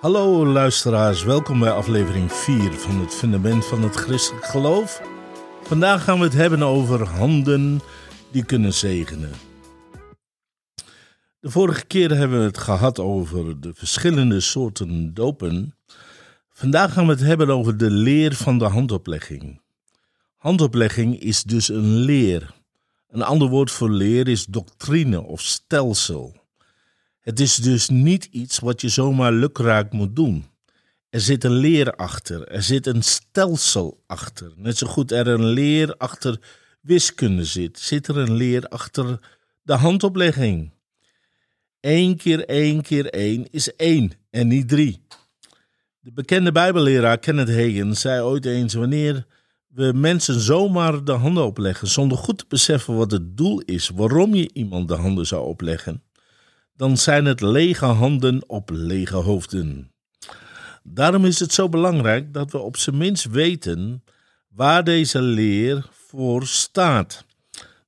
Hallo luisteraars, welkom bij aflevering 4 van het fundament van het christelijk geloof. Vandaag gaan we het hebben over handen die kunnen zegenen. De vorige keer hebben we het gehad over de verschillende soorten dopen. Vandaag gaan we het hebben over de leer van de handoplegging. Handoplegging is dus een leer. Een ander woord voor leer is doctrine of stelsel. Het is dus niet iets wat je zomaar lukraak moet doen. Er zit een leer achter, er zit een stelsel achter. Net zo goed er een leer achter wiskunde zit, zit er een leer achter de handoplegging. Eén keer één keer één is één en niet drie. De bekende Bijbelleraar Kenneth Hagin zei ooit eens: wanneer we mensen zomaar de handen opleggen zonder goed te beseffen wat het doel is, waarom je iemand de handen zou opleggen, dan zijn het lege handen op lege hoofden. Daarom is het zo belangrijk dat we op zijn minst weten waar deze leer voor staat.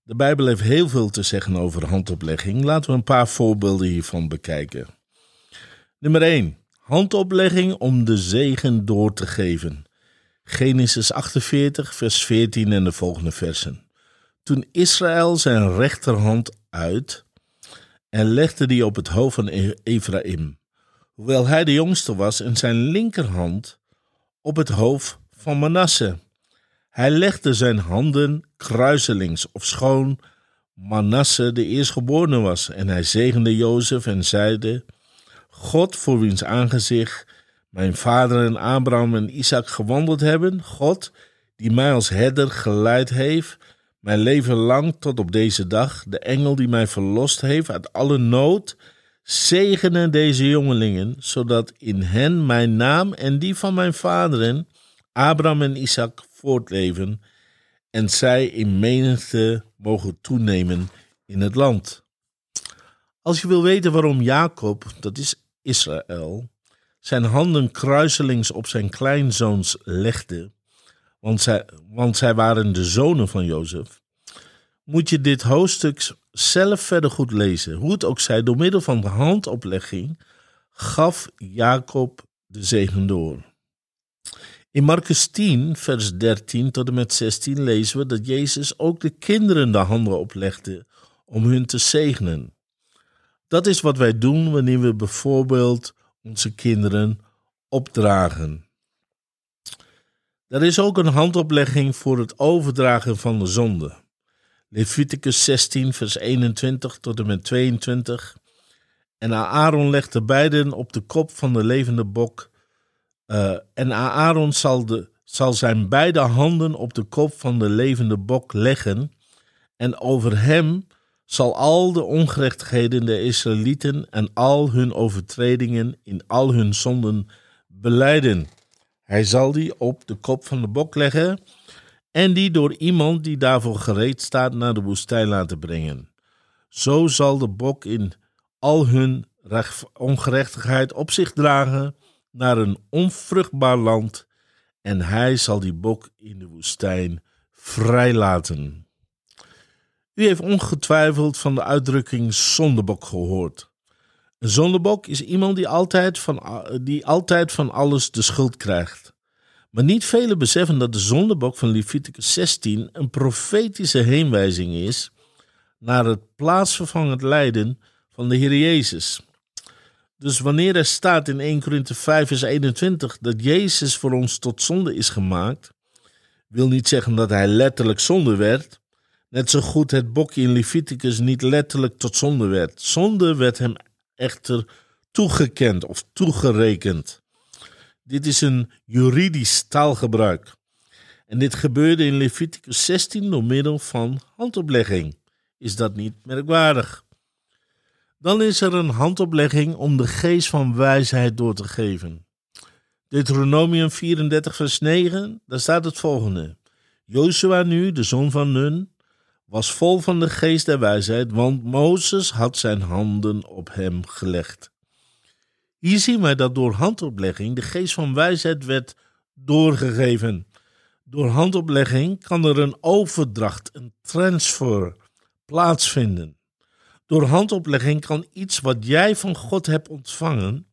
De Bijbel heeft heel veel te zeggen over handoplegging. Laten we een paar voorbeelden hiervan bekijken. Nummer 1. Handoplegging om de zegen door te geven. Genesis 48, vers 14 en de volgende versen. Toen Israël zijn rechterhand uit en legde die op het hoofd van e- Ephraim, hoewel hij de jongste was, en zijn linkerhand op het hoofd van Manasse. Hij legde zijn handen kruiselings, of schoon Manasse de eerstgeborene was, en hij zegende Jozef en zeide: God voor wiens aangezicht mijn vader en Abraham en Isaac gewandeld hebben, God die mij als herder geleid heeft, mijn leven lang tot op deze dag, de engel die mij verlost heeft uit alle nood, zegenen deze jongelingen, zodat in hen mijn naam en die van mijn vaderen, Abraham en Isaac, voortleven en zij in menigte mogen toenemen in het land. Als je wil weten waarom Jacob, dat is Israël, zijn handen kruiselings op zijn kleinzoons legde, want zij, want zij waren de zonen van Jozef, moet je dit hoofdstuk zelf verder goed lezen. Hoe het ook zij, door middel van de handoplegging gaf Jacob de zegen door. In Marcus 10, vers 13 tot en met 16 lezen we dat Jezus ook de kinderen de handen oplegde om hun te zegenen. Dat is wat wij doen wanneer we bijvoorbeeld onze kinderen opdragen. Er is ook een handoplegging voor het overdragen van de zonde. Leviticus 16, vers 21 tot en met 22. En Aaron legde beiden op de kop van de levende bok. Uh, en Aaron zal, de, zal zijn beide handen op de kop van de levende bok leggen. En over hem zal al de ongerechtigheden der Israëlieten en al hun overtredingen in al hun zonden beleiden. Hij zal die op de kop van de bok leggen en die door iemand die daarvoor gereed staat naar de woestijn laten brengen. Zo zal de bok in al hun ongerechtigheid op zich dragen naar een onvruchtbaar land en hij zal die bok in de woestijn vrijlaten. U heeft ongetwijfeld van de uitdrukking zondebok gehoord. Een zondebok is iemand die altijd, van, die altijd van alles de schuld krijgt. Maar niet velen beseffen dat de zondebok van Leviticus 16 een profetische heenwijzing is naar het plaatsvervangend lijden van de Heer Jezus. Dus wanneer er staat in 1 Korinthe 5 vers 21 dat Jezus voor ons tot zonde is gemaakt, wil niet zeggen dat hij letterlijk zonde werd, Net zo goed het bokje in Leviticus niet letterlijk tot zonde werd. Zonde werd hem echter toegekend of toegerekend. Dit is een juridisch taalgebruik. En dit gebeurde in Leviticus 16 door middel van handoplegging. Is dat niet merkwaardig? Dan is er een handoplegging om de geest van wijsheid door te geven. Deuteronomium 34, vers 9, daar staat het volgende. Jozua nu, de zoon van Nun, was vol van de geest der wijsheid, want Mozes had zijn handen op hem gelegd. Hier zien wij dat door handoplegging de geest van wijsheid werd doorgegeven. Door handoplegging kan er een overdracht, een transfer plaatsvinden. Door handoplegging kan iets wat jij van God hebt ontvangen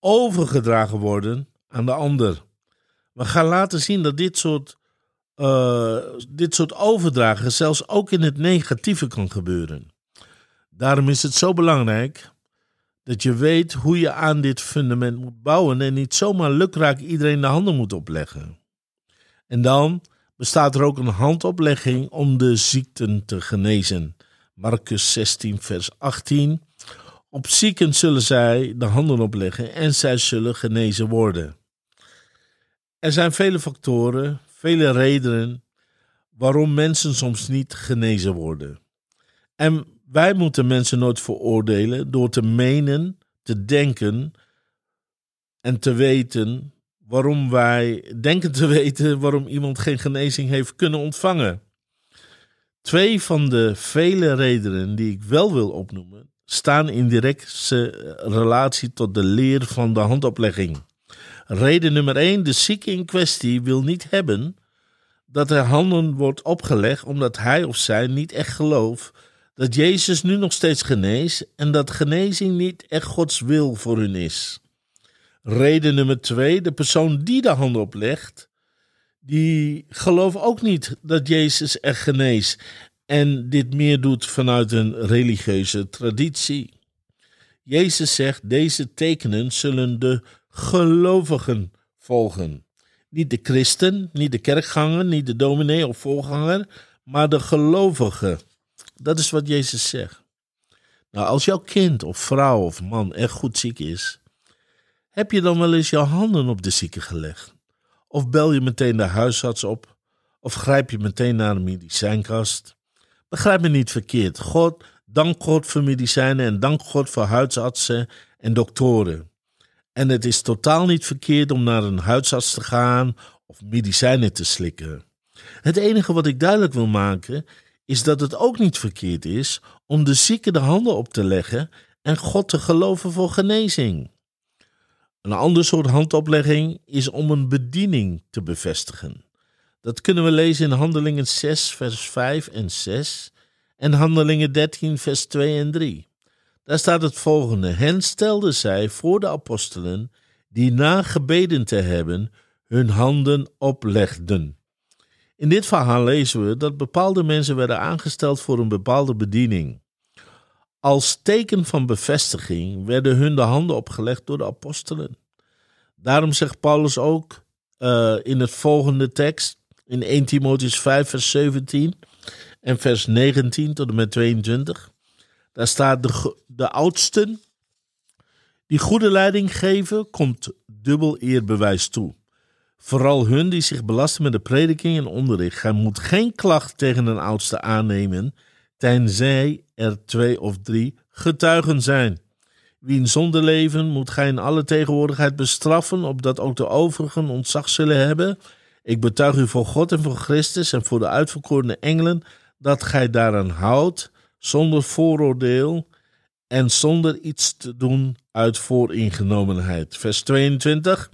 overgedragen worden aan de ander. We gaan laten zien dat dit soort, uh, dit soort overdragen zelfs ook in het negatieve kan gebeuren. Daarom is het zo belangrijk dat je weet hoe je aan dit fundament moet bouwen en niet zomaar lukraak iedereen de handen moet opleggen. En dan bestaat er ook een handoplegging om de ziekten te genezen. Marcus 16, vers 18. Op zieken zullen zij de handen opleggen en zij zullen genezen worden. Er zijn vele factoren, vele redenen waarom mensen soms niet genezen worden. En wij moeten mensen nooit veroordelen door te menen, te denken en te weten waarom wij denken te weten waarom iemand geen genezing heeft kunnen ontvangen. Twee van de vele redenen die ik wel wil opnoemen, staan in directe relatie tot de leer van de handoplegging. Reden nummer 1: de zieke in kwestie wil niet hebben dat er handen wordt opgelegd omdat hij of zij niet echt gelooft dat Jezus nu nog steeds geneest en dat genezing niet echt Gods wil voor hun is. Reden nummer 2: de persoon die de handen oplegt, die gelooft ook niet dat Jezus echt geneest en dit meer doet vanuit een religieuze traditie. Jezus zegt: deze tekenen zullen de gelovigen volgen. Niet de christen, niet de kerkganger, niet de dominee of voorganger, maar de gelovigen. Dat is wat Jezus zegt. Nou, als jouw kind of vrouw of man echt goed ziek is, heb je dan wel eens jouw handen op de zieke gelegd? Of bel je meteen de huisarts op? Of grijp je meteen naar de medicijnkast? Begrijp me niet verkeerd. God, dank God voor medicijnen en dank God voor huisartsen en doktoren. En het is totaal niet verkeerd om naar een huisarts te gaan of medicijnen te slikken. Het enige wat ik duidelijk wil maken is dat het ook niet verkeerd is om de zieke de handen op te leggen en God te geloven voor genezing. Een ander soort handoplegging is om een bediening te bevestigen. Dat kunnen we lezen in Handelingen 6, vers 5 en 6 en Handelingen 13, vers 2 en 3. Daar staat het volgende: Hen stelden zij voor de apostelen, die na gebeden te hebben, hun handen oplegden. In dit verhaal lezen we dat bepaalde mensen werden aangesteld voor een bepaalde bediening. Als teken van bevestiging werden hun de handen opgelegd door de apostelen. Daarom zegt Paulus ook uh, in het volgende tekst, in 1 Timotheus 5, vers 17 en vers 19 tot en met 22. Daar staat de, de oudsten die goede leiding geven, komt dubbel eerbewijs toe. Vooral hun die zich belasten met de prediking en onderricht. Gij moet geen klacht tegen een oudste aannemen, tenzij er twee of drie getuigen zijn. Wie in zonde leven, moet gij in alle tegenwoordigheid bestraffen, opdat ook de overigen ontzag zullen hebben. Ik betuig u voor God en voor Christus en voor de uitverkorene engelen, dat gij daaraan houdt, zonder vooroordeel en zonder iets te doen uit vooringenomenheid. Vers 22.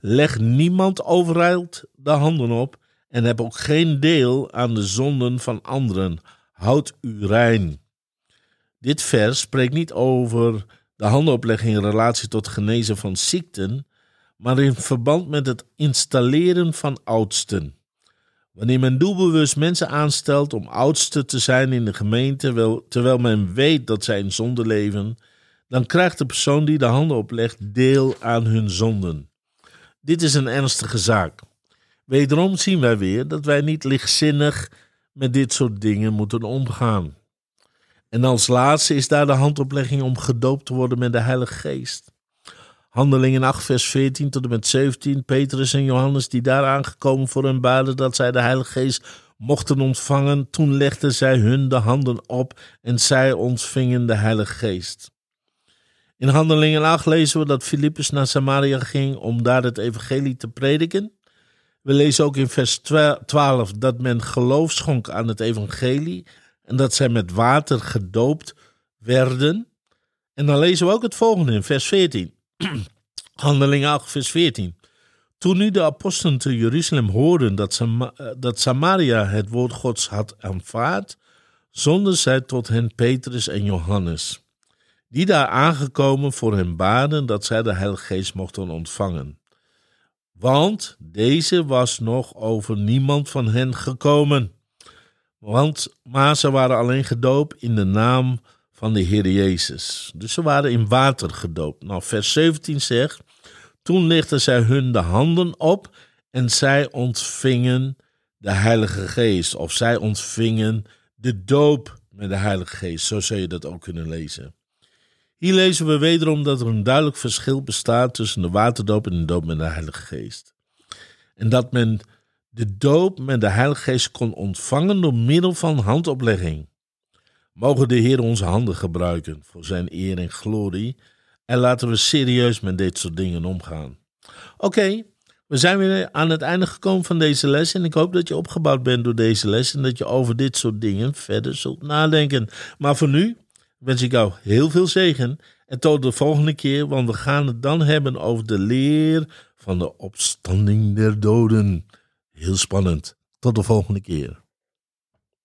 Leg niemand overijld de handen op en heb ook geen deel aan de zonden van anderen. Houd u rein. Dit vers spreekt niet over de handenoplegging in relatie tot genezen van ziekten, maar in verband met het installeren van oudsten. Wanneer men doelbewust mensen aanstelt om oudste te zijn in de gemeente, terwijl men weet dat zij in zonde leven, dan krijgt de persoon die de handen oplegt deel aan hun zonden. Dit is een ernstige zaak. Wederom zien wij weer dat wij niet lichtzinnig met dit soort dingen moeten omgaan. En als laatste is daar de handoplegging om gedoopt te worden met de Heilige Geest. Handelingen 8, vers 14 tot en met 17. Petrus en Johannes, die daar aangekomen voor hun baden dat zij de Heilige Geest mochten ontvangen, toen legden zij hun de handen op en zij ontvingen de Heilige Geest. In Handelingen 8 lezen we dat Filippus naar Samaria ging om daar het evangelie te prediken. We lezen ook in vers 12 dat men geloof schonk aan het evangelie en dat zij met water gedoopt werden. En dan lezen we ook het volgende in vers 14. Handelingen 8, vers 14. Toen nu de apostelen te Jeruzalem hoorden dat, Sam dat Samaria het woord Gods had aanvaard, zonden zij tot hen Petrus en Johannes. Die daar aangekomen voor hen baden dat zij de Heilige Geest mochten ontvangen. Want deze was nog over niemand van hen gekomen. Want, maar ze waren alleen gedoopt in de naam van de Heer Jezus. Dus ze waren in water gedoopt. Nou, vers 17 zegt: Toen lichtten zij hun de handen op en zij ontvingen de Heilige Geest. Of zij ontvingen de doop met de Heilige Geest. Zo zou je dat ook kunnen lezen. Hier lezen we wederom dat er een duidelijk verschil bestaat tussen de waterdoop en de doop met de Heilige Geest. En dat men de doop met de Heilige Geest kon ontvangen door middel van handoplegging. Mogen de Heer onze handen gebruiken voor zijn eer en glorie en laten we serieus met dit soort dingen omgaan. Oké, we zijn weer aan het einde gekomen van deze les en ik hoop dat je opgebouwd bent door deze les en dat je over dit soort dingen verder zult nadenken. Maar voor nu wens ik jou heel veel zegen en tot de volgende keer, want we gaan het dan hebben over de leer van de opstanding der doden. Heel spannend. Tot de volgende keer.